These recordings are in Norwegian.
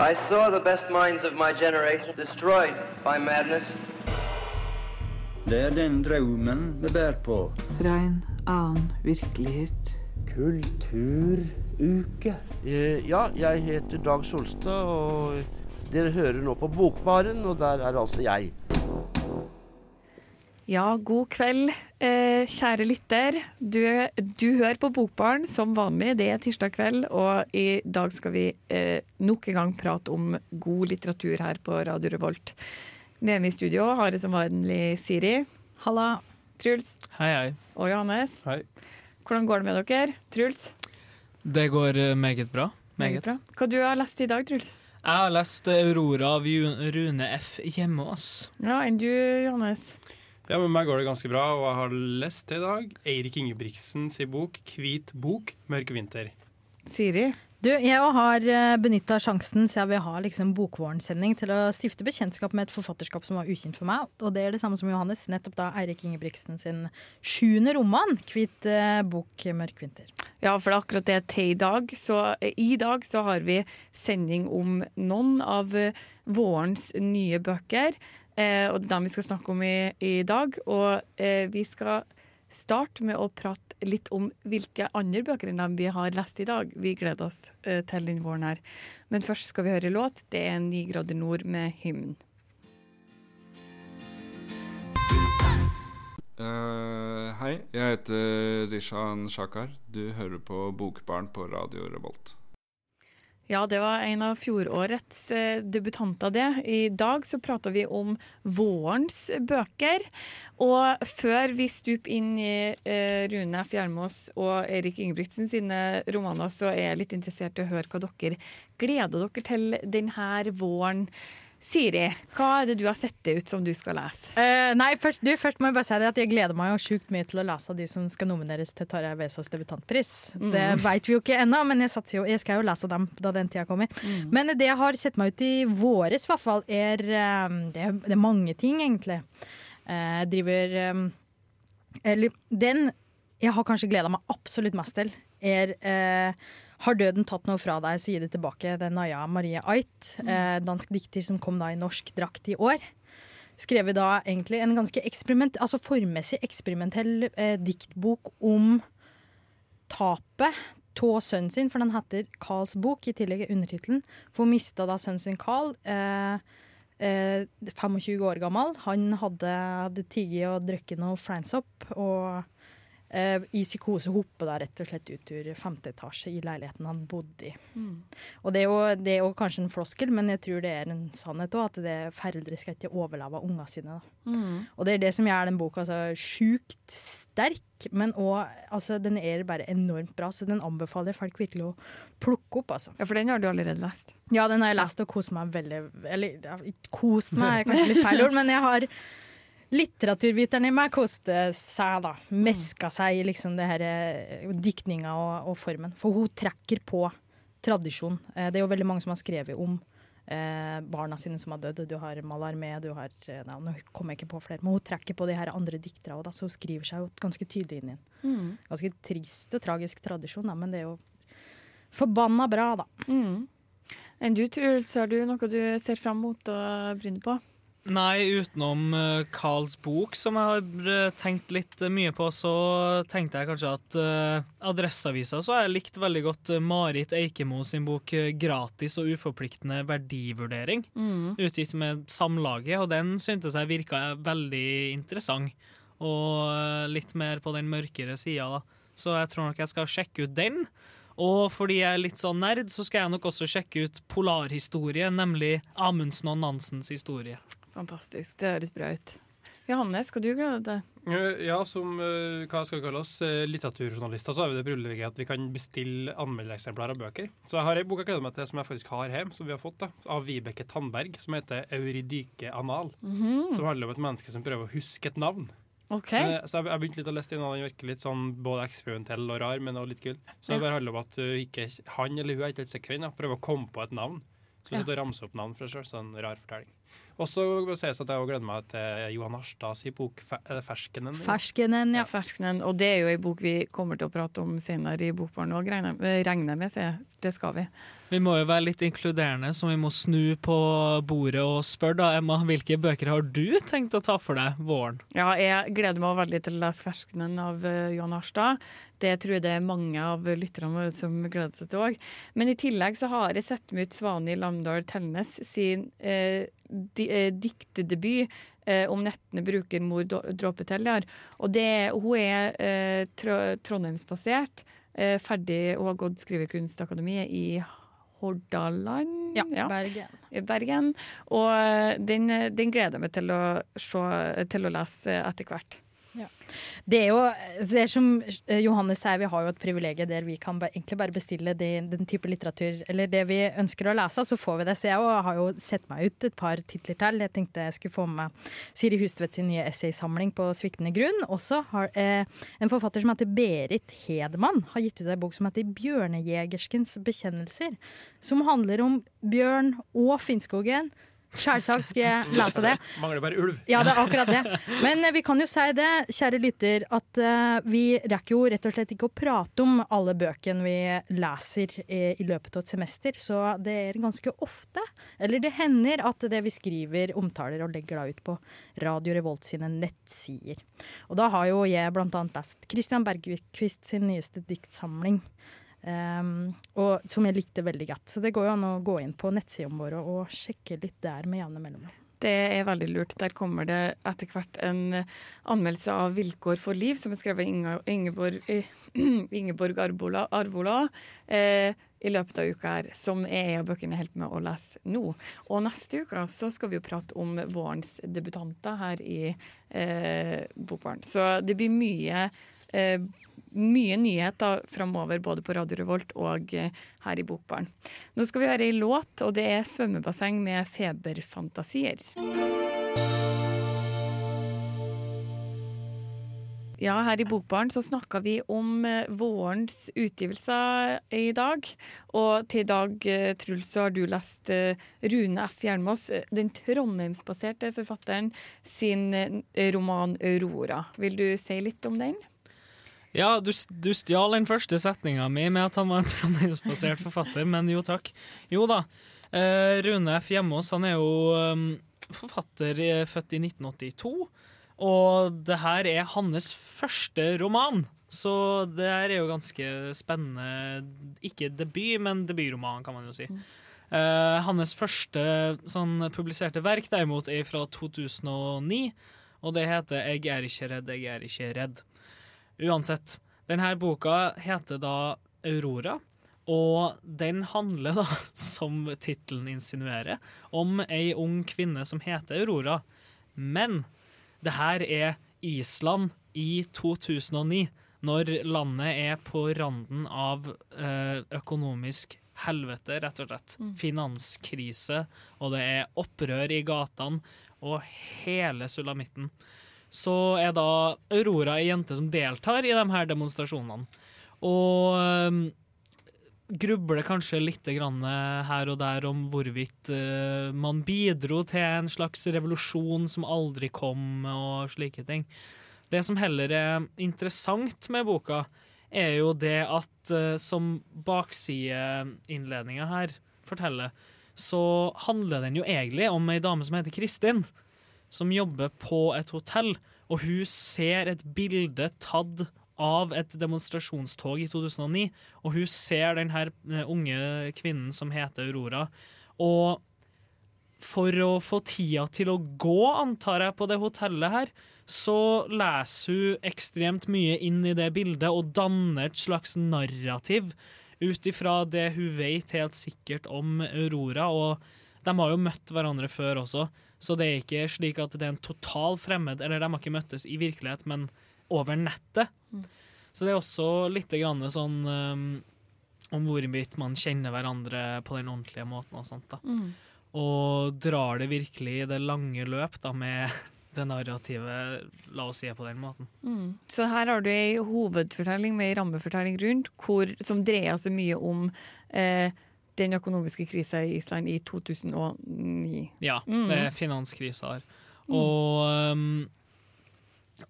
I saw the best minds of my generation destroyed by madness. Det er den drømmen vi bærer på. Fra en annen virkelighet. Kulturuke. Eh, ja, jeg heter Dag Solstad, og dere hører nå på Bokbaren, og der er altså jeg. Ja, god kveld, eh, kjære lytter. Du, du hører på Bokbaren som vanlig. Det er tirsdag kveld, og i dag skal vi eh, nok en gang prate om god litteratur her på Radio Revolt. Nede i studio har jeg som vanlig Siri. Halla. Truls. Hei, hei. Og Johannes. Hei. Hvordan går det med dere? Truls? Det går eh, meget bra. Meget. bra. Hva du har lest i dag, Truls? Jeg har lest Aurora av Rune F. Hjemmeås. Ja, Enn du, Johannes? Ja, med meg går det ganske bra, og jeg har lest i dag Eirik Ingebrigtsens i bok 'Hvit bok mørk vinter'. Siri? Du, jeg har benytta sjansen siden vi har liksom Bokvåren-sending til å stifte bekjentskap med et forfatterskap som var ukjent for meg. Og det er det samme som Johannes. Nettopp da Eirik Ingebrigtsen sin sjuende roman, 'Hvit eh, bok mørk vinter'. Ja, for det er akkurat det til i dag. Så eh, i dag så har vi sending om noen av eh, vårens nye bøker. Eh, og det er dem vi skal snakke om i, i dag. Og eh, vi skal starte med å prate litt om hvilke andre bøker enn dem vi har lest i dag. Vi gleder oss eh, til den våren her. Men først skal vi høre låt. Det er 'Ni grader nord' med hymn. Uh, hei, jeg heter Zishan Shakar. Du hører på Bokbarn på Radio Revolt. Ja, det var en av fjorårets eh, debutanter, det. I dag så prater vi om vårens bøker. Og før vi stuper inn i eh, Rune Fjermås og Erik Ingebrigtsen sine romaner, så er jeg litt interessert i å høre hva dere gleder dere til denne våren. Siri, hva er det du har sett det ut som du skal lese? Uh, nei, først, du, først må jeg bare si det at jeg gleder meg jo sjukt mye til å lese de som skal nomineres til Tarjei Vesaas debutantpris. Mm. Det vet vi jo ikke ennå, men jeg, jo, jeg skal jo lese dem da den tida kommer. Mm. Men det jeg har sett meg ut i våres, i hvert fall, er eh, det, er det er mange ting, egentlig. Uh, driver um, Eller den jeg har kanskje gleda meg absolutt mest til, er eh, Har døden tatt noe fra deg, så gi det tilbake. Det er Naya Marie Ait, eh, dansk dikter som kom da i norsk drakt i år. Skrevet da egentlig en ganske eksperiment, altså formmessig eksperimentell eh, diktbok om tapet av sønnen sin, for den heter Carls bok, i tillegg er undertittelen. For hun mista da sønnen sin Carl. Eh, eh, 25 år gammel. Han hadde, hadde tigget og drukket noe fleinsopp. Og eh, i psykose hoppet da rett og slett ut ur femte etasje i leiligheten han bodde i. Og det er, jo, det er jo kanskje en floskel, men jeg tror det er en sannhet òg, at det foreldre skal ikke overleve ungene sine. Da. Og det er det som gjør den boka så sjukt sterk, men òg altså, Den er bare enormt bra, så den anbefaler folk virkelig å plukke opp, altså. Ja, for den har du allerede lest. Ja, den har jeg lest og kost meg veldig Eller kost meg, er kanskje litt feil ord, men jeg har Litteraturviteren i meg koste seg, da. Meska seg i liksom det her eh, diktninga og, og formen. For hun trekker på tradisjon. Eh, Det er jo veldig mange som har skrevet om eh, barna sine som har dødd. Du har Malarmé, du har eh, nei, Nå kommer jeg ikke på flere, men hun trekker på de her andre dikterne òg, så hun skriver seg jo ganske tydelig inn i en ganske trist og tragisk tradisjon, da, men det er jo forbanna bra, da. Mm. Enn du, Truls, har du noe du ser fram mot å bryne på? Nei, utenom eh, Carls bok, som jeg har eh, tenkt litt eh, mye på, så tenkte jeg kanskje at uh, Adresseavisa så har jeg likt veldig godt eh, Marit Eikemo sin bok eh, 'Gratis og uforpliktende verdivurdering', utgitt med Samlaget, og den syntes jeg virka veldig interessant. Og eh, litt mer på den mørkere sida, da. Så jeg tror nok jeg skal sjekke ut den. Og fordi jeg er litt sånn nerd, så skal jeg nok også sjekke ut Polarhistorie, nemlig Amundsen og Nansens historie. Fantastisk, det høres bra ut. Johannes, hva du glede deg? Eh, Ja, som eh, hva skal vi kalle oss, eh, litteraturjournalister, så har vi det privilegiet at vi kan bestille anmeldereksemplarer av bøker. Så jeg har ei bok jeg gleder meg til som jeg faktisk har hjemme, som vi har fått da, av Vibeke Tandberg, som heter 'Euridyke anal'. Som handler om et menneske som prøver å huske et navn. OK. Eh, Så jeg jeg har litt å lese den, og den virker litt sånn både eksperimentell og rar, men også litt kul. Så det bare handler om at ikke, han eller hun er ikke helt sikker ennå, prøver å komme på et navn. Så hun Ja. sitter og ramser opp navn for seg sjøl, så en rar fortelling. Og så må det sies at jeg gleder meg til Johan Harstads bok er 'Ferskenen'. Ferskenen, ja. Ferskenen. Og det er jo ei bok vi kommer til å prate om senere i Bokbarn òg, regner regner jeg med. sier jeg. Det skal vi. Vi må jo være litt inkluderende, så vi må snu på bordet og spørre da, Emma, hvilke bøker har du tenkt å ta for deg våren? Ja, jeg gleder meg veldig til å lese 'Ferskenen' av uh, Johan Harstad. Det tror jeg det er mange av lytterne våre som gleder seg til òg. Men i tillegg så har jeg sett med ut Svani Lamdal Telnes sin eh, di, eh, diktedebut eh, om nettene bruker mor dråpeteller. Og det, hun er eh, tro, trondheimsbasert, eh, ferdig og har gått Skrivekunstakademiet i Hordaland. Ja, Bergen. i Bergen. Og eh, den, den gleder jeg meg til å, se, til å lese etter hvert. Det er jo det er som eh, Johannes sier, vi har jo et privilegium der vi kan egentlig bare bestille de, den type litteratur, eller det vi ønsker å lese, så får vi det. Så jeg har jo sett meg ut et par titler til. Jeg tenkte jeg skulle få med Siri Hustvedt sin nye essaysamling på sviktende grunn. Også har eh, en forfatter som heter Berit Hedman, har gitt ut en bok som heter 'Bjørnejegerskens bekjennelser', som handler om bjørn og Finnskogen. Selvsagt skal jeg lese det. Mangler bare ulv. Ja, det er akkurat det. Men eh, vi kan jo si det, kjære lytter, at eh, vi rekker jo rett og slett ikke å prate om alle bøkene vi leser eh, i løpet av et semester, så det er ganske ofte, eller det hender at det vi skriver omtaler og legger da ut på Radio Revolt sine nettsider. Og da har jo jeg blant annet lest Christian Bergquist sin nyeste diktsamling. Um, og som jeg likte veldig godt. Så det går jo an å gå inn på nettsidene våre og sjekke litt der med jevne mellomrom. Det er veldig lurt. Der kommer det etter hvert en eh, anmeldelse av 'Vilkår for liv', som er skrevet av Ingeborg, eh, Ingeborg Arvola, Arbola eh, i løpet av uka her, som er en av bøkene jeg holder med å lese nå. Og neste uke så skal vi jo prate om vårens debutanter her i eh, Bokbarn. Så det blir mye eh, mye nyheter framover, både på Radio Revolt og eh, her i Bokbarn. Nå skal vi høre ei låt, og det er 'Svømmebasseng med feberfantasier'. Ja, her i Bokbaren så snakka vi om eh, vårens utgivelser i dag. Og til i dag, eh, Truls, så har du lest Rune F. Hjelmås, den trondheimsbaserte forfatteren, sin roman 'Aurora'. Vil du si litt om den? Ja, du, du stjal den første setninga mi med at han var en trondheimsbasert forfatter, men jo takk. Jo da. Eh, Rune F. Hjemås han er jo um, forfatter eh, født i 1982. Og det her er hans første roman, så det her er jo ganske spennende. Ikke debut, men debutroman, kan man jo si. Uh, hans første sånn publiserte verk derimot er fra 2009, og det heter 'Jeg er ikke redd, jeg er ikke redd'. Uansett, denne boka heter da Aurora, og den handler da, som tittelen insinuerer, om ei ung kvinne som heter Aurora. Men det her er Island i 2009, når landet er på randen av eh, økonomisk helvete, rett og slett. Finanskrise, og det er opprør i gatene, og hele sulamitten. Så er da Aurora ei jente som deltar i de her demonstrasjonene. Og um, grubler kanskje litt her og der om hvorvidt uh, man bidro til en slags revolusjon som aldri kom, og slike ting. Det som heller er interessant med boka, er jo det at uh, som baksideinnledninga her forteller, så handler den jo egentlig om ei dame som heter Kristin, som jobber på et hotell, og hun ser et bilde tatt av et demonstrasjonstog i 2009, og hun ser den her eh, unge kvinnen som heter Aurora, og for å få tida til å gå, antar jeg, på det hotellet her, så leser hun ekstremt mye inn i det bildet og danner et slags narrativ ut ifra det hun vet helt sikkert om Aurora, og de har jo møtt hverandre før også, så det er ikke slik at det er en total fremmed, eller de har ikke møttes i virkelighet, men over nettet. Så det er også litt grann sånn um, om hvorvidt man kjenner hverandre på den ordentlige måten og sånt. da. Og drar det virkelig i det lange løp da, med det narrativet, la oss si det på den måten. Mm. Så her har du ei hovedfortelling med ei rammefortelling rundt, hvor, som dreier seg mye om eh, den økonomiske krisa i Island i 2009. Ja, Mm. det er finanskrisa her. Og, um,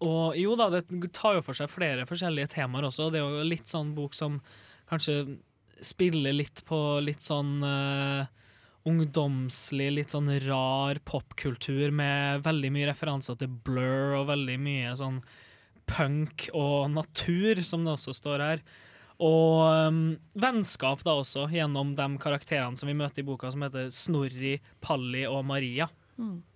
og jo da, det tar jo for seg flere forskjellige temaer også. Det er jo litt sånn bok som kanskje spiller litt på litt sånn uh, ungdomslig, litt sånn rar popkultur med veldig mye referanser til Blur og veldig mye sånn punk og natur, som det også står her. Og um, vennskap da også, gjennom de karakterene som vi møter i boka, som heter Snorri, Palli og Maria.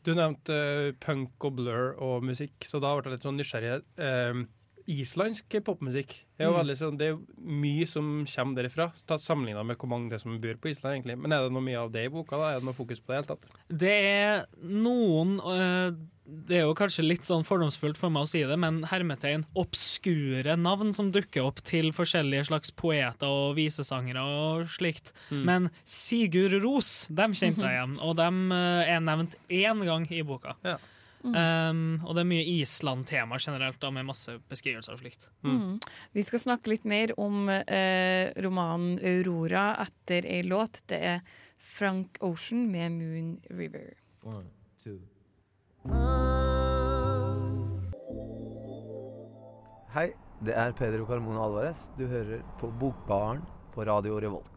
Du nevnte uh, punk og blur og musikk, så da ble jeg litt sånn nysgjerrig. Eh, islandsk popmusikk er jo Mm. veldig sånn, Det er mye som kommer derifra, sammenligna med hvor mange det som bor på Island. egentlig. Men er det noe mye av det i boka? da? Er det noe fokus på det i hele tatt? Det er noen øh, Det er jo kanskje litt sånn fordomsfullt for meg å si det, men hermetegn obskure navn som dukker opp til forskjellige slags poeter og visesangere og slikt. Mm. Men Sigurd Ros, dem kjente jeg igjen, og dem øh, er nevnt én gang i boka. Ja. Um, og det er mye Island-tema generelt, da, med masse beskrivelser og slikt. Mm. Vi skal snakke litt mer om eh, romanen 'Aurora' etter ei låt. Det er Frank Ocean med 'Moon River'. One, two. Hei, det er Pedro Carmona Alvarez. Du hører på Bokbaren på Radio Revolt.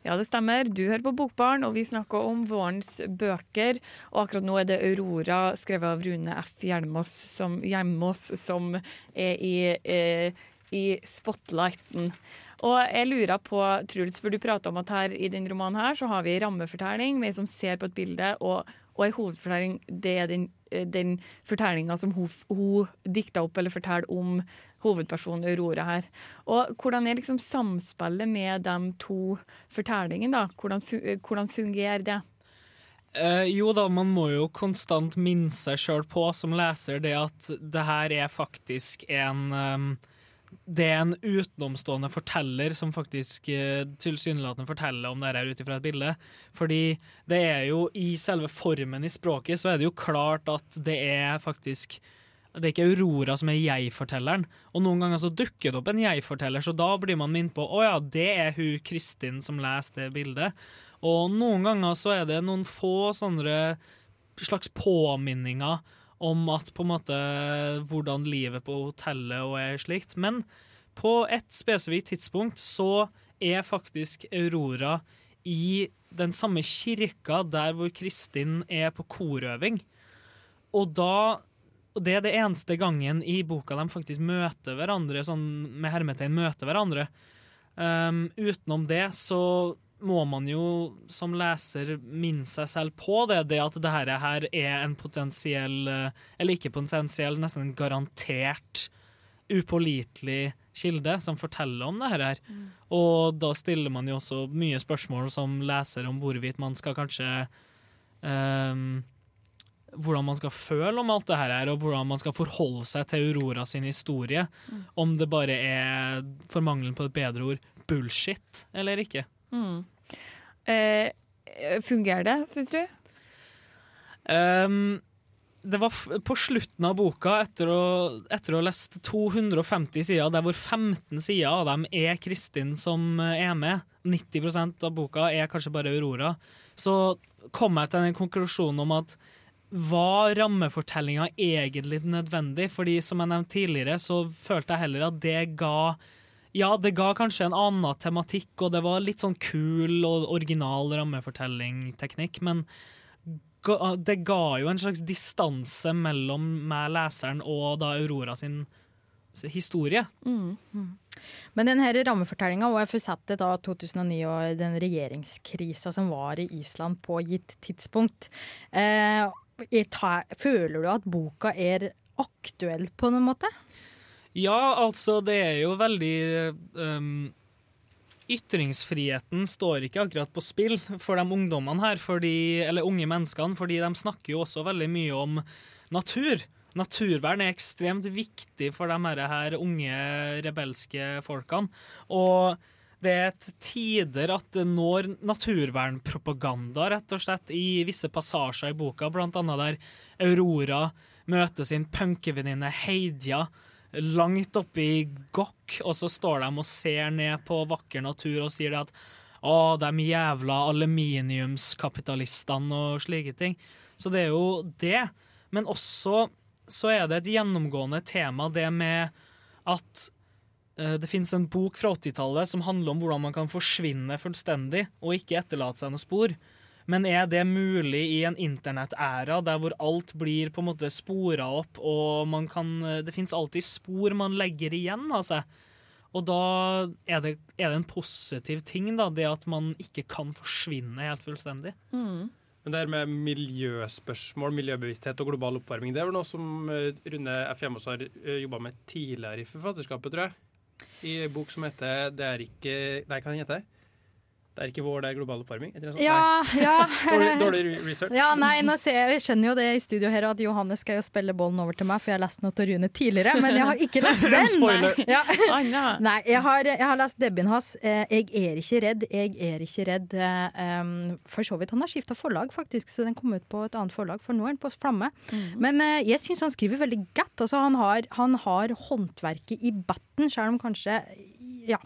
Ja, det stemmer. Du hører på Bokbarn, og vi snakker om vårens bøker. Og akkurat nå er det 'Aurora', skrevet av Rune F. Hjelmås, som, Hjelmås, som er i, eh, i spotlighten. Og jeg lurer på, Truls, for du prater om at her i den romanen her så har vi rammefortelling vi som ser på et bilde, og, og en hovedfortelling, det er den, den fortellinga som hun, hun dikta opp eller forteller om hovedpersonen Aurora her. Og hvordan er liksom samspillet med de to fortellingene, da? Hvordan, eh, hvordan fungerer det? Eh, jo da, man må jo konstant minne seg sjøl på som leser det at det her er faktisk en ehm, Det er en utenomstående forteller som faktisk uh, tilsynelatende forteller om det her ut ifra et bilde. Fordi det er jo i selve formen i språket, så er det jo klart at det er faktisk det er ikke Aurora som er jeg-fortelleren. Og noen ganger så dukker det opp en jeg-forteller, så da blir man minnet på å ja, det er hun Kristin som leser det bildet. Og noen ganger så er det noen få sånne slags påminninger om at på en måte hvordan livet på hotellet og er slikt. Men på et spesifikt tidspunkt så er faktisk Aurora i den samme kirka der hvor Kristin er på korøving. Og da og det er det eneste gangen i boka de faktisk møter hverandre, sånn med hermetegn møter hverandre. Um, utenom det så må man jo som leser minne seg selv på det, det at dette her er en potensiell, eh, eller ikke potensiell, nesten en garantert upålitelig kilde som forteller om det her. Og da stiller man jo også mye spørsmål som leser om hvorvidt man skal kanskje um, hvordan man skal føle om alt det her, og hvordan man skal forholde seg til Aurora sin historie. Mm. Om det bare er, for mangelen på et bedre ord, bullshit eller ikke. Mm. Eh, fungerer det, syns du? Um, det var på slutten av boka, etter å, etter å ha lest 250 sider, der hvor 15 sider av dem er Kristin som eh, er med, 90% av boka er kanskje bare Aurora, så kom jeg til den konklusjonen om at var rammefortellinga egentlig nødvendig? Fordi som jeg nevnte tidligere, så følte jeg heller at det ga Ja, det ga kanskje en annen tematikk, og det var litt sånn kul og original rammefortellingteknikk, men det ga jo en slags distanse mellom meg, leseren, og da Aurora sin historie. Mm. Men denne rammefortellinga og FUZ da 2009 og den regjeringskrisa som var i Island på gitt tidspunkt, eh, er føler du at boka er aktuell på noen måte? Ja, altså, det er jo veldig um, Ytringsfriheten står ikke akkurat på spill for de ungdommene her, fordi, eller unge menneskene, fordi de snakker jo også veldig mye om natur. Naturvern er ekstremt viktig for de her, her unge, rebelske folkene. Og det er et tider at det når naturvernpropaganda, rett og slett, i visse passasjer i boka, blant annet der Aurora møter sin punkevenninne Heidia langt oppe i Gokk, og så står de og ser ned på vakker natur og sier at Å, de jævla aluminiumskapitalistene og slike ting. Så det er jo det. Men også så er det et gjennomgående tema, det med at eh, det finnes en bok fra 80-tallet som handler om hvordan man kan forsvinne fullstendig og ikke etterlate seg noe spor. Men er det mulig i en internettæra der hvor alt blir på en måte spora opp, og man kan, det fins alltid spor man legger igjen av seg? Og da er det, er det en positiv ting, da, det at man ikke kan forsvinne helt fullstendig. Men det her med miljøspørsmål, miljøbevissthet og global oppvarming, det er vel noe som eh, Rune F. Hjemås har jobba med tidligere i forfatterskapet, tror jeg. I en bok som heter Det er ikke Nei, hva den heter Det er ikke vår, det er global oppvarming? Ja, ja. Dårlig, dårlig research. Ja, nei, nå ser jeg, jeg skjønner jo det i studio her at Johannes skal jo spille bollen over til meg, for jeg har lest noe til Rune tidligere, men jeg har ikke lest den. Ja. Nei, jeg har, jeg har lest debbien hans. Eh, 'Jeg er ikke redd, jeg er ikke redd'. Eh, for så vidt. Han har skifta forlag, faktisk, så den kom ut på et annet forlag, for nå er den på Flamme. Men eh, jeg syns han skriver veldig godt. Altså, han, har, han har håndverket i batten, selv om kanskje ja,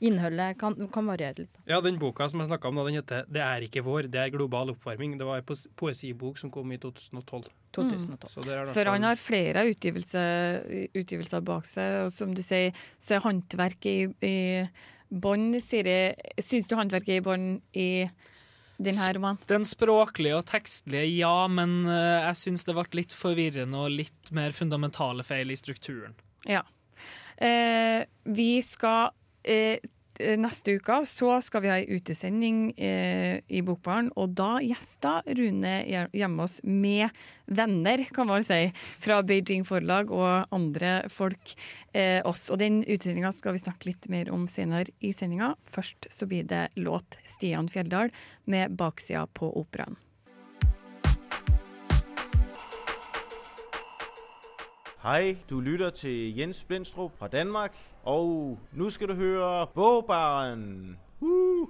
innholdet kan, kan variere litt. Ja, den boka som jeg snakka om, den heter 'Det er ikke vår, det er global oppvarming'. Det var en poesibok som kom i 2012. 2012. Så det er i hvert For han har flere utgivelser, utgivelser bak seg, og som du sier, så er håndverket i, i bånn, Siri. Syns du håndverket er i bånn i din her roman? Den språklige og tekstlige, ja, men eh, jeg syns det ble litt forvirrende og litt mer fundamentale feil i strukturen. Ja. Eh, vi skal eh, Neste uke så skal vi ha ei utesending eh, i Bokbaren, og da gjester Rune Hjemås med venner, kan man si, fra Beijing Forlag og andre folk eh, oss. Og den utesendinga skal vi snakke litt mer om senere i sendinga. Først så blir det låt Stian Fjelldal med 'Baksida på operaen'. Hej, du lytter til Jens Blindstrup fra Danmark, og nu skal du høre Bogbaren. Woo!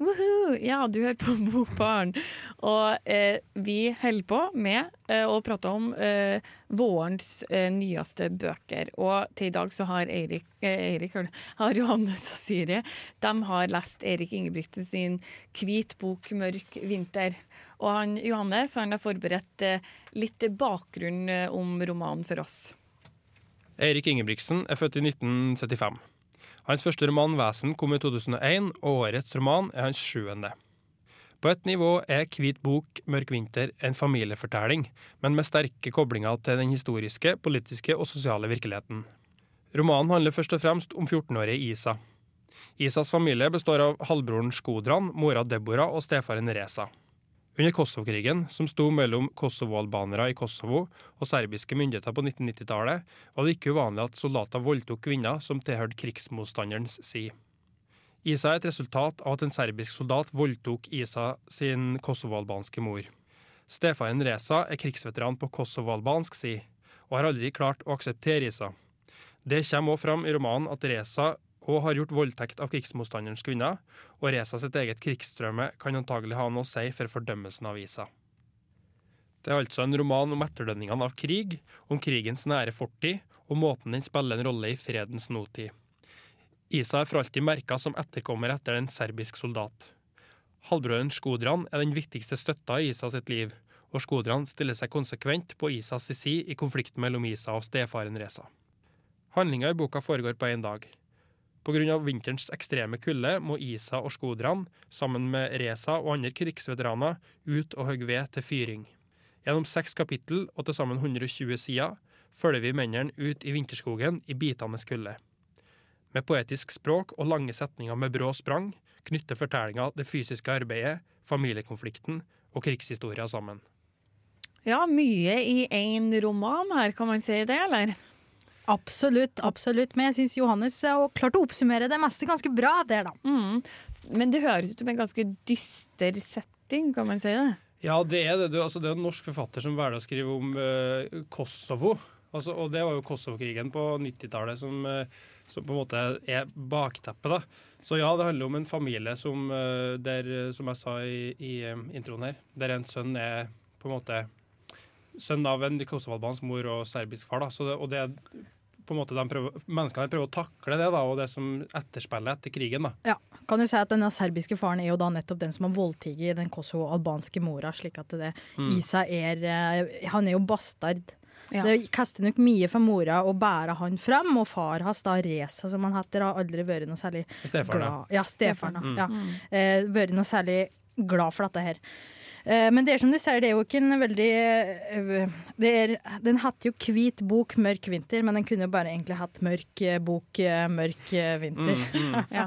Woohoo! Ja, du hører på Bokbarn. Og eh, vi holder på med eh, å prate om eh, vårens eh, nyeste bøker. Og til i dag så har Eirik, eh, Eirik har Johannes og Siri de har lest Erik Ingebrigtsen sin 'Hvit bok, mørk vinter'. Og han, Johannes han har forberedt eh, litt bakgrunn eh, om romanen for oss. Eirik Ingebrigtsen er født i 1975. Hans første roman 'Vesen' kom i 2001, og årets roman er hans sjuende. På et nivå er Hvit bok, mørk vinter en familiefortelling, men med sterke koblinger til den historiske, politiske og sosiale virkeligheten. Romanen handler først og fremst om 14-årige Isa. Isas familie består av halvbroren Skodran, mora Deborah og stefaren Reza. Under Kosovo-krigen, som sto mellom kosovo-albanere i Kosovo og serbiske myndigheter på 1990-tallet, var det ikke uvanlig at soldater voldtok kvinner som tilhørte krigsmotstanderens side. Isa er et resultat av at en serbisk soldat voldtok Isa sin kosovo-albanske mor. Stefaren Reza er krigsveteran på kosovo-albansk side, og har aldri klart å akseptere Isa. Det kommer også fram i romanen at Reza og har gjort voldtekt av krigsmotstanderens kvinner, og Reza sitt eget krigsstrømme kan antagelig ha noe å si for fordømmelsen av Isa. Det er altså en roman om etterdønningene av krig, om krigens nære fortid, og måten den spiller en rolle i fredens nåtid. Isa er for alltid merka som etterkommer etter en serbisk soldat. Halvbroren Skodran er den viktigste støtta i Isa sitt liv, og Skodran stiller seg konsekvent på Isas side i konflikten mellom Isa og stefaren Reza. Handlinga i boka foregår på én dag. Pga. vinterens ekstreme kulde må Isa og Skodran, sammen med Reza og andre krigsveteraner, ut og hogge ved til fyring. Gjennom seks kapittel og til sammen 120 sider følger vi mennene ut i vinterskogen i bitende kulde. Med poetisk språk og lange setninger med brå sprang knytter fortellinga det fysiske arbeidet, familiekonflikten og krigshistoria sammen. Ja, mye i én roman her, kan man si det, eller? Absolutt, absolutt. Men jeg syns Johannes har klart å oppsummere det meste ganske bra der, da. Mm. Men det høres ut som en ganske dyster setting, kan man si det? Ja, det er det. Du, altså, det er en norsk forfatter som velger å skrive om uh, Kosovo. Altså, og det var jo Kosovo-krigen på 90-tallet som, uh, som på en måte er bakteppet. da. Så ja, det handler om en familie som, uh, der, som jeg sa i, i introen her, der en sønn er på en måte sønn av en kosovo-albansk mor og serbisk far. da. Så det, og det er på en måte de prøver, menneskene prøver å takle det, da, og det som etterspillet etter krigen. da. Ja, kan du si at Denne serbiske faren er jo da nettopp den som har voldtatt den kosovo-albanske mora. slik at det Mm. Isa er eh, Han er jo bastard. Ja. Det kaster nok mye for mora å bære han fram, og far hans, da Reza, som han heter, har aldri vært noe særlig Stefaren, glad Ja, stefaren. Mm. Ja. Eh, vært noe særlig glad for dette her. Eh, men det er som du sier, det er jo ikke en veldig eh, det er, Den hadde jo Hvit bok, mørk vinter, men den kunne jo bare egentlig hatt Mørk eh, bok, mørk vinter. Mm, mm. Ja.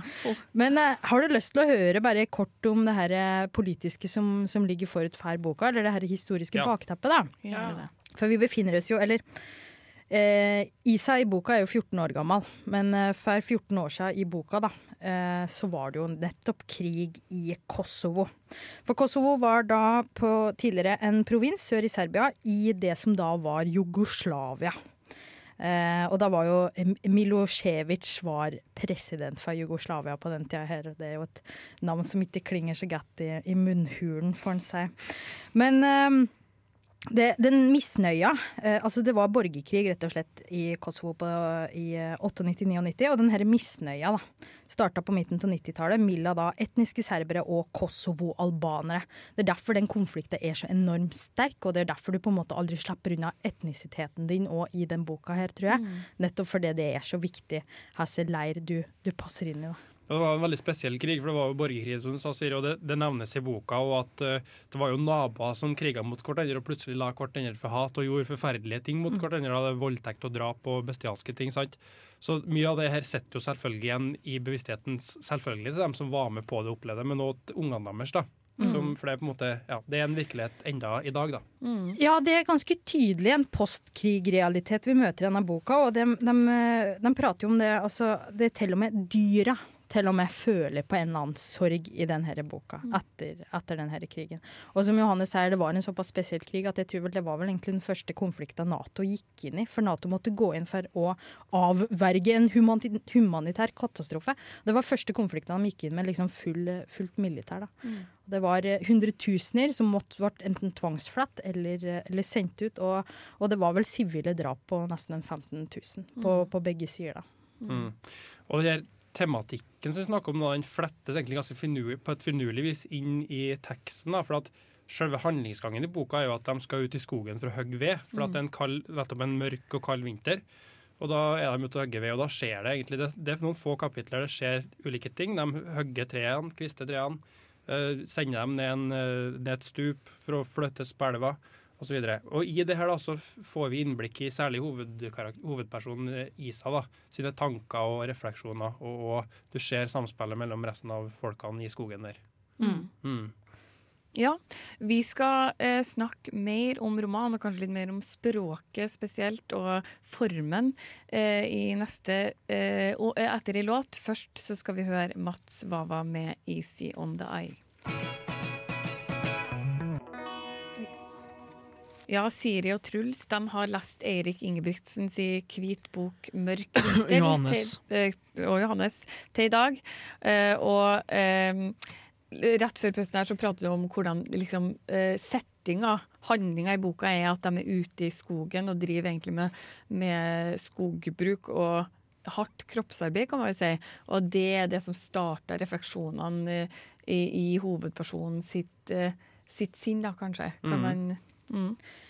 Men har du lyst til å høre bare kort om det her politiske som, som ligger forut for boka, eller det her historiske Ja. bakteppet, da? Ja. For vi befinner oss jo, eller eh, Isa i boka er jo 14 år gammel, men eh, for 14 år siden i boka da, eh, så var det jo nettopp krig i Kosovo. For Kosovo var da på tidligere en provins sør i Serbia i det som da var Jugoslavia. Eh, og da var jo Milosevic var president for Jugoslavia på den tida her. Det er jo et navn som ikke klinger så godt i, i munnhulen, får en si. Men eh, det, den misnøya eh, Altså, det var borgerkrig rett og slett i Kosovo på, i eh, 98-99, og den her misnøya da, starta på midten av 90-tallet mellom da etniske serbere og Kosovo-albanere. Det er derfor den konflikten er så enormt sterk, og det er derfor du på en måte aldri slipper unna etnisiteten din òg i den boka her, tror jeg. Nettopp fordi det er så viktig hvilken leir du, du passer inn i. da. Det var en veldig spesiell krig, for det var jo borgerkrig, som du sa, Siri, og det, det nevnes i boka. Og at uh, det var jo naboer som kriga mot hverandre og plutselig la hverandre for hat og gjorde forferdelige ting mot hverandre. da, det Voldtekt og drap og bestialske ting. sant? Så mye av det her sitter jo selvfølgelig igjen i bevisstheten selvfølgelig til dem som var med på det og opplevde det, men òg til ungene deres. da. Som, for det er på en måte, ja, det er en virkelighet enda i dag, da. Ja, det er ganske tydelig en postkrig-realitet vi møter i denne boka. Og de, de, de prater jo om det altså, Det er til og med dyra til og med føler på en eller annen sorg i denne boka etter, etter denne krigen. Og som Johannes sier, det var en såpass spesiell krig at jeg tror vel det var vel egentlig den første konflikten Nato gikk inn i. For Nato måtte gå inn for å avverge en humani humanitær katastrofe. Det var første konflikten de gikk inn med liksom full, fullt militær. da. Det var eh, hundretusener som måtte ble enten tvangsflatt eller, eh, eller sendt ut. Og, og det var vel sivile drap på nesten en 15 000 på, på begge sider. da. Mm. Og det her tematikken som vi snakker om, da, den flettes egentlig ganske finurlig, på et finurlig vis inn i teksten. da, for at Selve handlingsgangen i boka er jo at de skal ut i skogen for å hogge ved. For at det er en, kald, en mørk og kald vinter. Og da er de ute og hogger ved, og da skjer det egentlig det, det er noen få kapitler det skjer ulike ting. De hogger trærne, kvister trærne, eh, sender dem ned, en, eh, ned et stup for å flyttes på elva osv. Og, så og i det her da, så får vi innblikk i særlig hovedpersonen eh, Isa da, sine tanker og refleksjoner, og, og du ser samspillet mellom resten av folkene i skogen der. Mm. Mm. Ja, vi skal eh, snakke mer om roman, og kanskje litt mer om språket spesielt, og formen eh, i neste eh, og eh, etter i låt. Først så skal vi høre Mats Wawa med 'Easy On The Eye'. Ja, Siri og Truls de har lest Eirik Ingebrigtsens Hvit bok 'Mørk vinter' Johannes. Til, eh, og Johannes til i dag. Eh, og um, rett før pausen her så pratet vi om hvordan liksom, settinga, handlinga i boka, er at de er ute i skogen og driver egentlig med, med skogbruk og hardt kroppsarbeid, kan man jo si. Og det er det som starter refleksjonene i, i hovedpersonen sitt, sitt sinn, da, kanskje. Kan Mm. man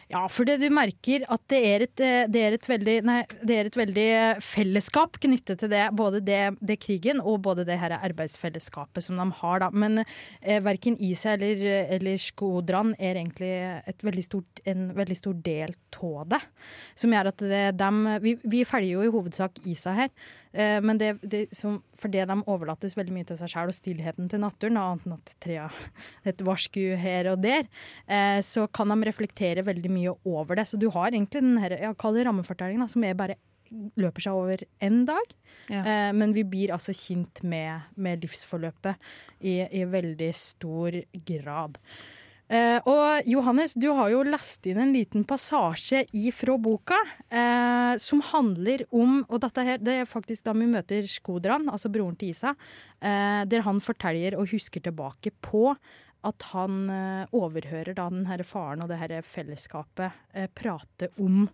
Ja, for det du merker at det er et, eh, det er veldig, nei, det er et veldig eh, fellesskap knyttet til det. Både det, det krigen og både det her arbeidsfellesskapet som de har. Da. Men eh, verken Isa eller, eller Skodran er egentlig veldig stort, en veldig stor del av det. Som gjør at dem, vi, vi følger jo i hovedsak Isa her. Eh, men det, det som, for det de overlates veldig mye til seg selv og stillheten til naturen, annet enn at trea et varsku her og der, eh, så kan de reflektere veldig mye over det. Så du har egentlig den her, ja, kall det rammefortellingen, som er bare løper seg over én dag. Ja. Eh, men vi blir altså kjent med, med livsforløpet i, i veldig stor grad. Eh, og Johannes, du har jo lest inn en liten passasje ifra boka eh, som handler om Og dette her, det er faktisk da vi møter Skodran, altså broren til Isa, eh, der han forteller og husker tilbake på at han eh, overhører da den her faren og det her fellesskapet eh, prate om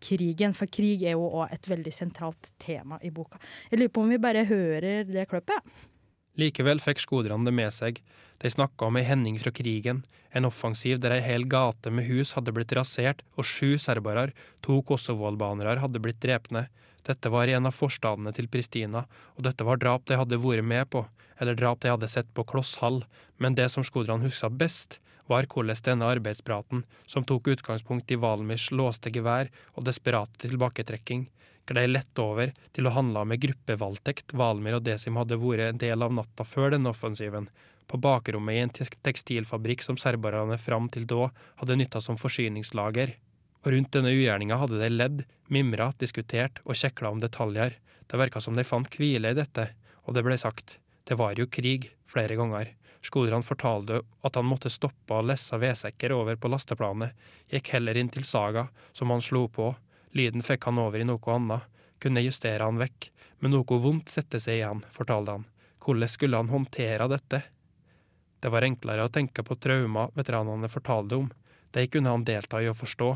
krigen, for krig er jo òg et veldig sentralt tema i boka. Jeg lurer på om vi bare hører det klippet? Likevel fikk skoderne det med seg. De snakka om ei hending fra krigen, en offensiv der ei hel gate med hus hadde blitt rasert, og sju serbere, to kosovo-albanere, hadde blitt drepne. Dette var i en av forstadene til Pristina, og dette var drap de hadde vært med på, eller drap de hadde sett på kloss hall, men det som skoderne huska best, var hvordan denne arbeidspraten, som tok utgangspunkt i Valmirs låste gevær og desperate tilbaketrekking, glei lett over til å handle med gruppevoldtekt Valmir og Desim hadde vært en del av natta før denne offensiven, på bakrommet i en tekstilfabrikk som serberne fram til da hadde nytta som forsyningslager. Og rundt denne ugjerninga hadde de ledd, mimra, diskutert og kjekla om detaljer. Det verka som de fant hvile i dette, og det ble sagt, det var jo krig, flere ganger. Skodran fortalte at han måtte stoppe og lesse vedsekker over på lasteplanet, gikk heller inn til Saga, som han slo på, lyden fikk han over i noe annet, kunne justere han vekk, men noe vondt sette seg igjen, fortalte han, hvordan skulle han håndtere dette? Det var enklere å tenke på traumer veteranene fortalte om, de kunne han delta i å forstå.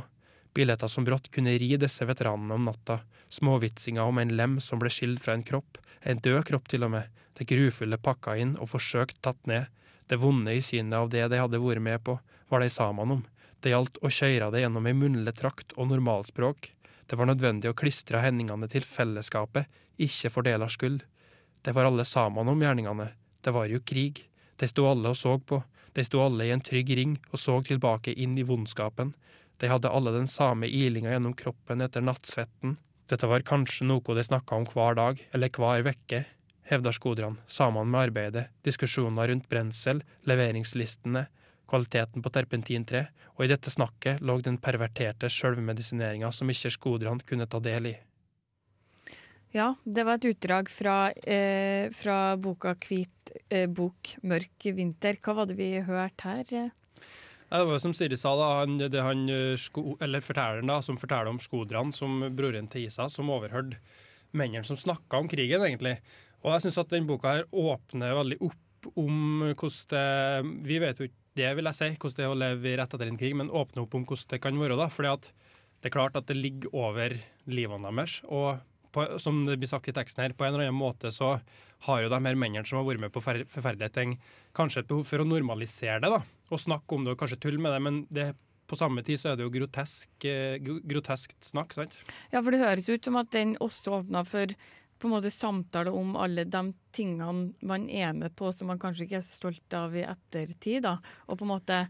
Billetter som brått kunne ri disse veteranene om natta, småvitsinger om en lem som ble skilt fra en kropp, en død kropp til og med, det grufulle pakka inn og forsøkt tatt ned, det vonde i synet av det de hadde vært med på, var de sammen om, det gjaldt å kjøre det gjennom ei munnlig trakt og normalspråk, det var nødvendig å klistre hendingene til fellesskapet, ikke for delers skyld. Det var alle sammen om gjerningene, det var jo krig, de sto alle og så på, de sto alle i en trygg ring og så tilbake inn i vondskapen, de hadde alle den samme ilinga gjennom kroppen etter nattsvetten. Dette var kanskje noe de snakka om hver dag, eller hver vekke, hevder Skodran, sammen med arbeidet, diskusjoner rundt brensel, leveringslistene, kvaliteten på terpentintre, og i dette snakket lå den perverterte sjølvmedisineringa som ikke Skodran kunne ta del i. Ja, det var et utdrag fra, eh, fra boka 'Hvit eh, bok, mørk vinter'. Hva var det vi hørte her? Ja, det var som Siri sa, da, han, det han sko, eller fortelleren da, som forteller om Skodran, som broren til Isa, som overhørte mennene som snakka om krigen, egentlig. Og jeg syns at den boka her åpner veldig opp om hvordan det Vi vet jo ikke det, vil jeg si, hvordan det er å leve rett etter en krig, men åpne opp om hvordan det kan være. da, fordi at det er klart at det ligger over livene deres. og på, som det blir sagt i teksten her, på en eller annen måte så har jo de her mennene som har vært med på forferdelige ting, kanskje et behov for å normalisere det. da, Og snakke om det og kanskje tulle med det, men det, på samme tid så er det jo grotesk, eh, groteskt snakk. sant? Ja, for det høres ut som at den også åpna for på en måte samtale om alle de tingene man er med på som man kanskje ikke er så stolt av i ettertid. da, Og på en måte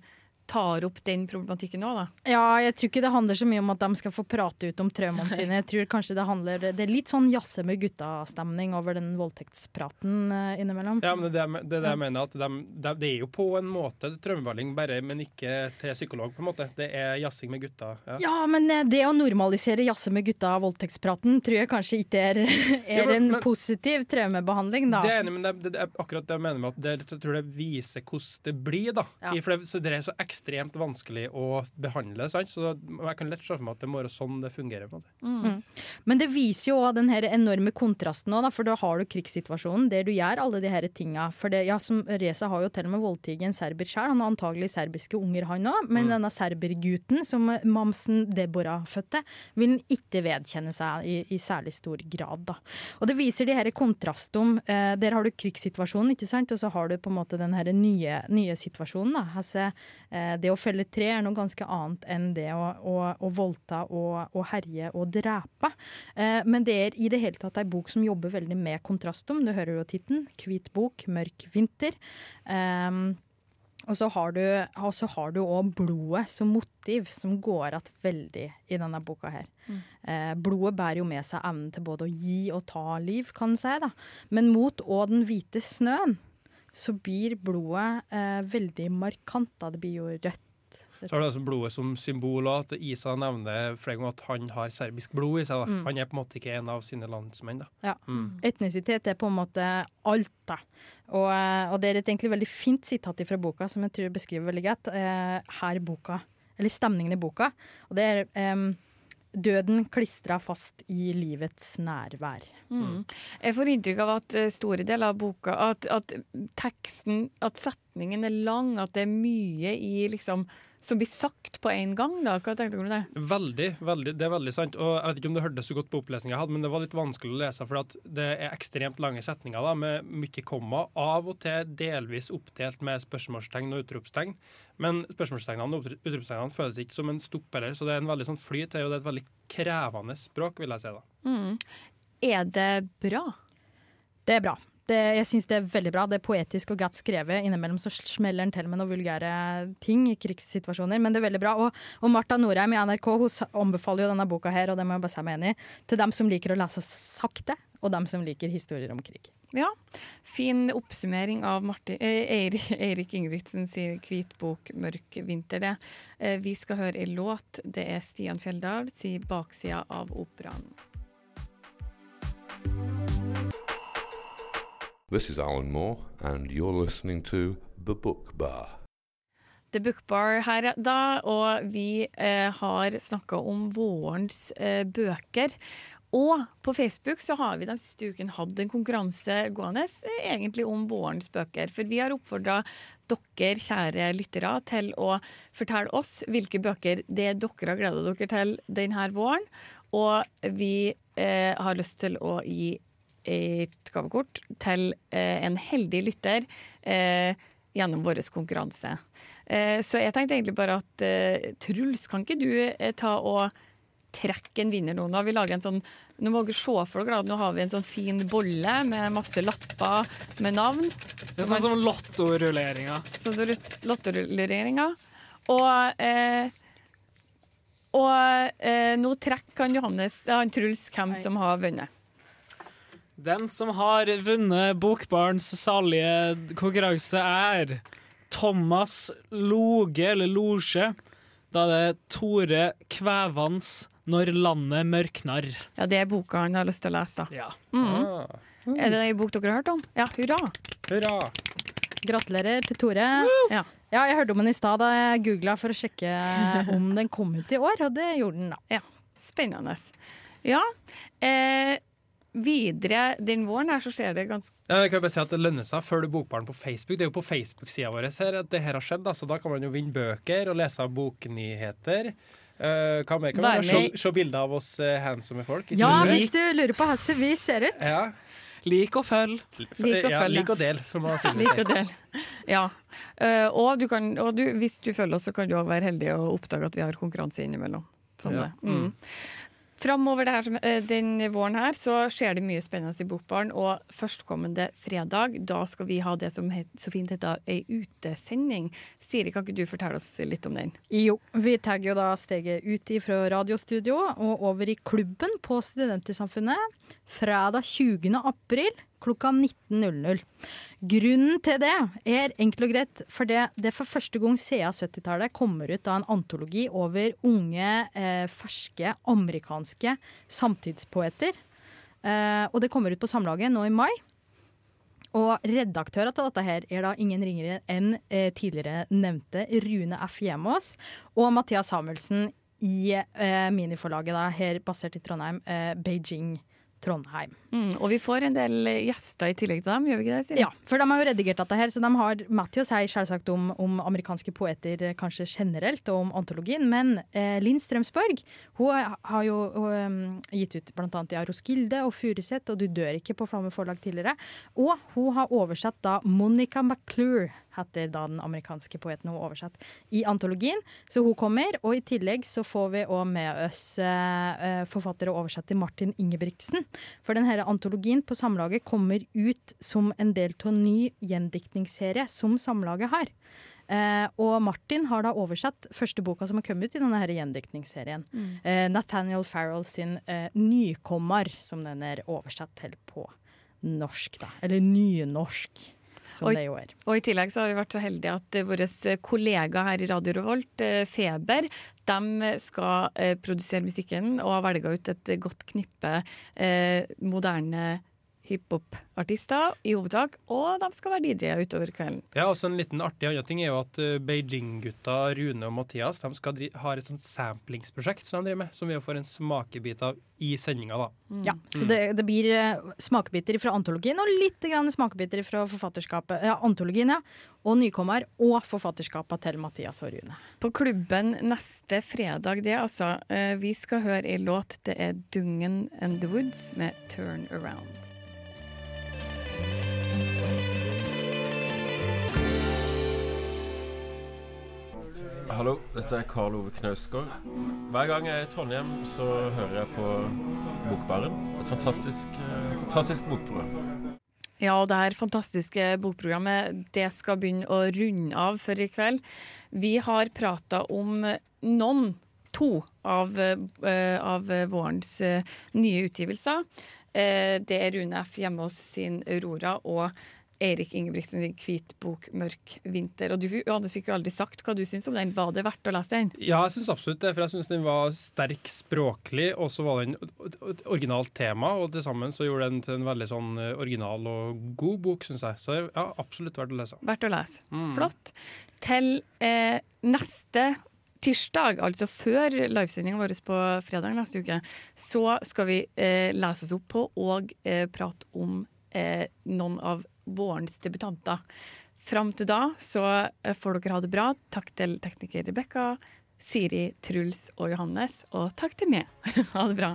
tar opp den problematikken òg, da. Ja, jeg tror ikke det handler så mye om at de skal få prate ut om traumene sine. Jeg tror kanskje det handler Det er litt sånn jazze med gutta-stemning over den voldtektspraten uh, innimellom. Ja, men det er det, det jeg mener. at de, de, Det er jo på en måte traumebehandling, bare, men ikke til psykolog, på en måte. Det er jazzing med gutta. Ja, ja men eh, det å normalisere jazze med gutta-voldtektspraten tror jeg kanskje ikke er, er ja, men, en men, positiv traumebehandling, da. Det er enig, men det, det, er akkurat det jeg mener med at det, jeg tror det viser hvordan det blir, da. Ja. I, for det, så det er så ekstremt vanskelig å behandle. Sant? Så jeg kan lett se for meg at det må være sånn det fungerer. på en måte. Mm. Mm. Men det viser jo den her enorme kontrasten, òg, for da har du krigssituasjonen der du gjør alle de her tinga. For det, ja, som Reza har jo til og med voldtatt en serber sjøl, han har antagelig serbiske unger, han òg. Men mm. denne serbergutten som mamsen Deborah fødte, vil han ikke vedkjenne seg i, i, særlig stor grad. da. Og det viser de her kontrastene. Eh, der har du krigssituasjonen, ikke sant, og så har du på en måte den her nye, nye situasjonen. da. Altså, Eh, det å felle tre er noe ganske annet enn det å, å, å voldta og, å herje og drepe. Eh, men det er i det hele tatt ei bok som jobber veldig med kontrastum. Du hører jo tittelen. Hvit bok, mørk vinter. Um, og så har du òg blodet som motiv, som går igjen veldig i denne boka her. Mm. Eh, blodet bærer jo med seg evnen til både å gi og ta liv, kan en si. da. Men mot òg den hvite snøen så blir blodet eh, veldig markant. Da. Det blir jo rødt. Så er det altså blodet som symbol, òg. at Isa nevner flere ganger at han har serbisk blod i seg. Mm. Han er på en måte ikke en av sine landsmenn. Da. Ja. Mm. Etnisitet er på en måte alt. da. Og, eh, og, det er et egentlig veldig fint sitat fra boka som jeg tror beskriver veldig godt eh, her boka, eller stemningen i boka. Og det er um, døden klistra fast i livets nærvær. Mm. Jeg får inntrykk av at eh, store deler av boka At, at teksten, at setningen er lang, at det er mye i liksom som blir sagt på en gang. da. Hva tenkte du om det? Veldig, veldig, det er veldig sant. Og jeg vet ikke om det hørtes så godt på opplesninga jeg hadde, men det var litt vanskelig å lese, for at det er ekstremt lange setninger da, med mye komma. Av og til delvis oppdelt med spørsmålstegn og utropstegn. Men spørsmålstegnene og utropstegnene føles ikke som en stopp heller, så det er en veldig sånn flyt, og det er et veldig krevende språk, vil jeg si da. Mm. Er det bra? Det er bra. Det, jeg syns det er veldig bra. Det er poetisk og godt skrevet. Innimellom så smeller den til med noen vulgære ting i krigssituasjoner, men det er veldig bra. Og, og Marta Norheim i NRK hun ombefaler jo denne boka her, og det må jeg bare si meg enig i, til dem som liker å lese sakte, og dem som liker historier om krig. Ja. Fin oppsummering av Martin, eh, Eirik, Eirik Ingebrigtsen sin hvitbok 'Mørk vinter'. Det. Eh, vi skal høre en låt. Det er Stian Fjelldal sin 'Baksida av operaen'. This is Alan Moore, and you're listening to The Book Bar. The Book Bar her da, og vi eh, har snakka om vårens eh, bøker. Og på Facebook så har vi den siste uken hatt en konkurranse gående eh, egentlig om vårens bøker. For vi har oppfordra dere, kjære lyttere, til å fortelle oss hvilke bøker det er dere har gleda dere til denne våren. Og vi eh, har lyst til å gi et gavekort til eh, en heldig lytter eh, gjennom vår konkurranse. Eh, så jeg tenkte egentlig bare at eh, Truls, kan ikke du eh, ta og trekke en vinner nå? Nå har vi laget en sånn Nå må dere se for dere at nå har vi en sånn fin bolle med masse lapper med navn. Det er sånn som lottorulleringa. Sånn som lottorulleringa. Og eh, og eh, nå trekker han Johannes, han Truls, hvem som har vunnet. Den som har vunnet Bokbarns salige konkurranse, er Thomas Loge, eller Losje. Da er det Tore Kvævans 'Når landet mørknar'. Ja, det er boka han har lyst til å lese, da. Ja. Mhm. Er det ei bok dere har hørt om? Ja, hurra. Hurra. Gratulerer til Tore. Ja. ja, jeg hørte om den i stad da jeg googla for å sjekke om den kom ut i år, og det gjorde den da. Ja, Spennende. Ja. Eh, videre den våren her så skjer det ganske Ja, jeg kan bare si at Det lønner seg å følge bokbaren på Facebook. Det er jo på Facebook-sida vår her at det her har skjedd. Da. Så da kan man jo vinne bøker og lese boknyheter. Uh, hva mer kan man gjøre? Se, se bilder av oss uh, handsome folk. Ja, studio. hvis du lurer på hvordan vi ser ut. Ja. Lik og følg. Lik og ja, lik og del, som man sier. Lik og del. Ja. Uh, og du kan, og du, hvis du følger oss, så kan du også være heldig og oppdage at vi har konkurranse innimellom. Sånn Ja. det. Mm. Framover eh, den våren her så skjer det mye spennende i Bokbaren. Og førstkommende fredag da skal vi ha det som het, så fint heter ei utesending. Siri, kan ikke du fortelle oss litt om den? Jo, vi tar jo da steget ut fra radiostudio og over i klubben på Studentersamfunnet fredag 20. april klokka 19.00. Grunnen til det er enkelt og greit fordi det for første gang siden 70-tallet kommer ut av en antologi over unge, eh, ferske amerikanske samtidspoeter. Eh, og det kommer ut på Samlaget nå i mai. Og redaktører til dette her er da ingen ringere enn eh, tidligere nevnte Rune F. Hjemås og Mathias Samuelsen i eh, miniforlaget da, her basert i Trondheim, eh, Beijing Trondheim. Mm, og vi får en del gjester i tillegg til dem, gjør vi ikke det? Siri? Ja, for de har jo redigert dette her, så de har Mathias sier selvsagt om, om amerikanske poeter eh, kanskje generelt, og om antologien, men eh, Linn Strømsborg hun har jo hun, gitt ut annet i Gilde og Furuset og Du dør ikke på Flamme forlag tidligere, og hun har oversatt da Monica McClure, heter da den amerikanske poeten hun oversatt, i antologien, så hun kommer, og i tillegg så får vi også med oss eh, eh, forfatter og oversetter Martin Ingebrigtsen, for den her antologien på Samlaget kommer ut som en del av en ny gjendiktningsserie som Samlaget har. Eh, og Martin har da oversatt første boka som har kommet ut i denne her gjendiktningsserien. Mm. Eh, Nathaniel Farrell sin eh, 'Nykommer', som den er oversatt til på norsk, da. Eller nynorsk, som og, det jo er. Og i tillegg så har vi vært så heldige at eh, kollega her i Radio Revolt, eh, Feber, de skal eh, produsere musikken og har velga ut et godt knippe eh, moderne hiphop-artister i hovedsak, og de skal være DJ-er utover kvelden. Ja, også En liten artig annen ting er jo at eh, Beijing-gutta Rune og Mathias de skal dri har et sånt samplingsprosjekt som de driver med, som vi får en smakebit av i sendinga. da. Ja, så det, det blir eh, smakebiter fra antologien og litt grann smakebiter fra forfatterskapet. Ja, antologien, ja. Og nykommer og forfatterskapet til Mathias og Rune. På klubben neste fredag, det altså. Eh, Vi skal høre ei låt. Det er Dungen and the Woods med 'Turn Around'. Hallo, dette er Karl Ove Knausgård. Hver gang jeg er i Trondheim, så hører jeg på Bokbaren. Et fantastisk, eh, fantastisk bokprogram. Ja, og det her fantastiske bokprogrammet det skal begynne å runde av for i kveld. Vi har prata om noen, to, av, eh, av vårens eh, nye utgivelser. Det er Rune F. hjemme hos sin 'Aurora' og Eirik Ingebrigtsen sin 'Hvit bok, mørk vinter'. Og du Johannes, fikk jo aldri sagt hva du syns om den. Var det verdt å lese den? Ja, jeg syns absolutt det. For jeg syns den var sterk språklig, og så var den et originalt tema. Og til sammen så gjorde den til en veldig sånn eh, original og god bok, syns jeg. Så ja, absolutt verdt å lese. Verdt å lese. Mm. Flott. Til eh, neste tirsdag, altså før livesendinga vår på fredag neste uke, så skal vi eh, lese oss opp på og eh, prate om eh, noen av vårens debutanter. Fram til da så eh, får dere ha det bra. Takk til tekniker Rebekka, Siri, Truls og Johannes, og takk til meg. ha det bra.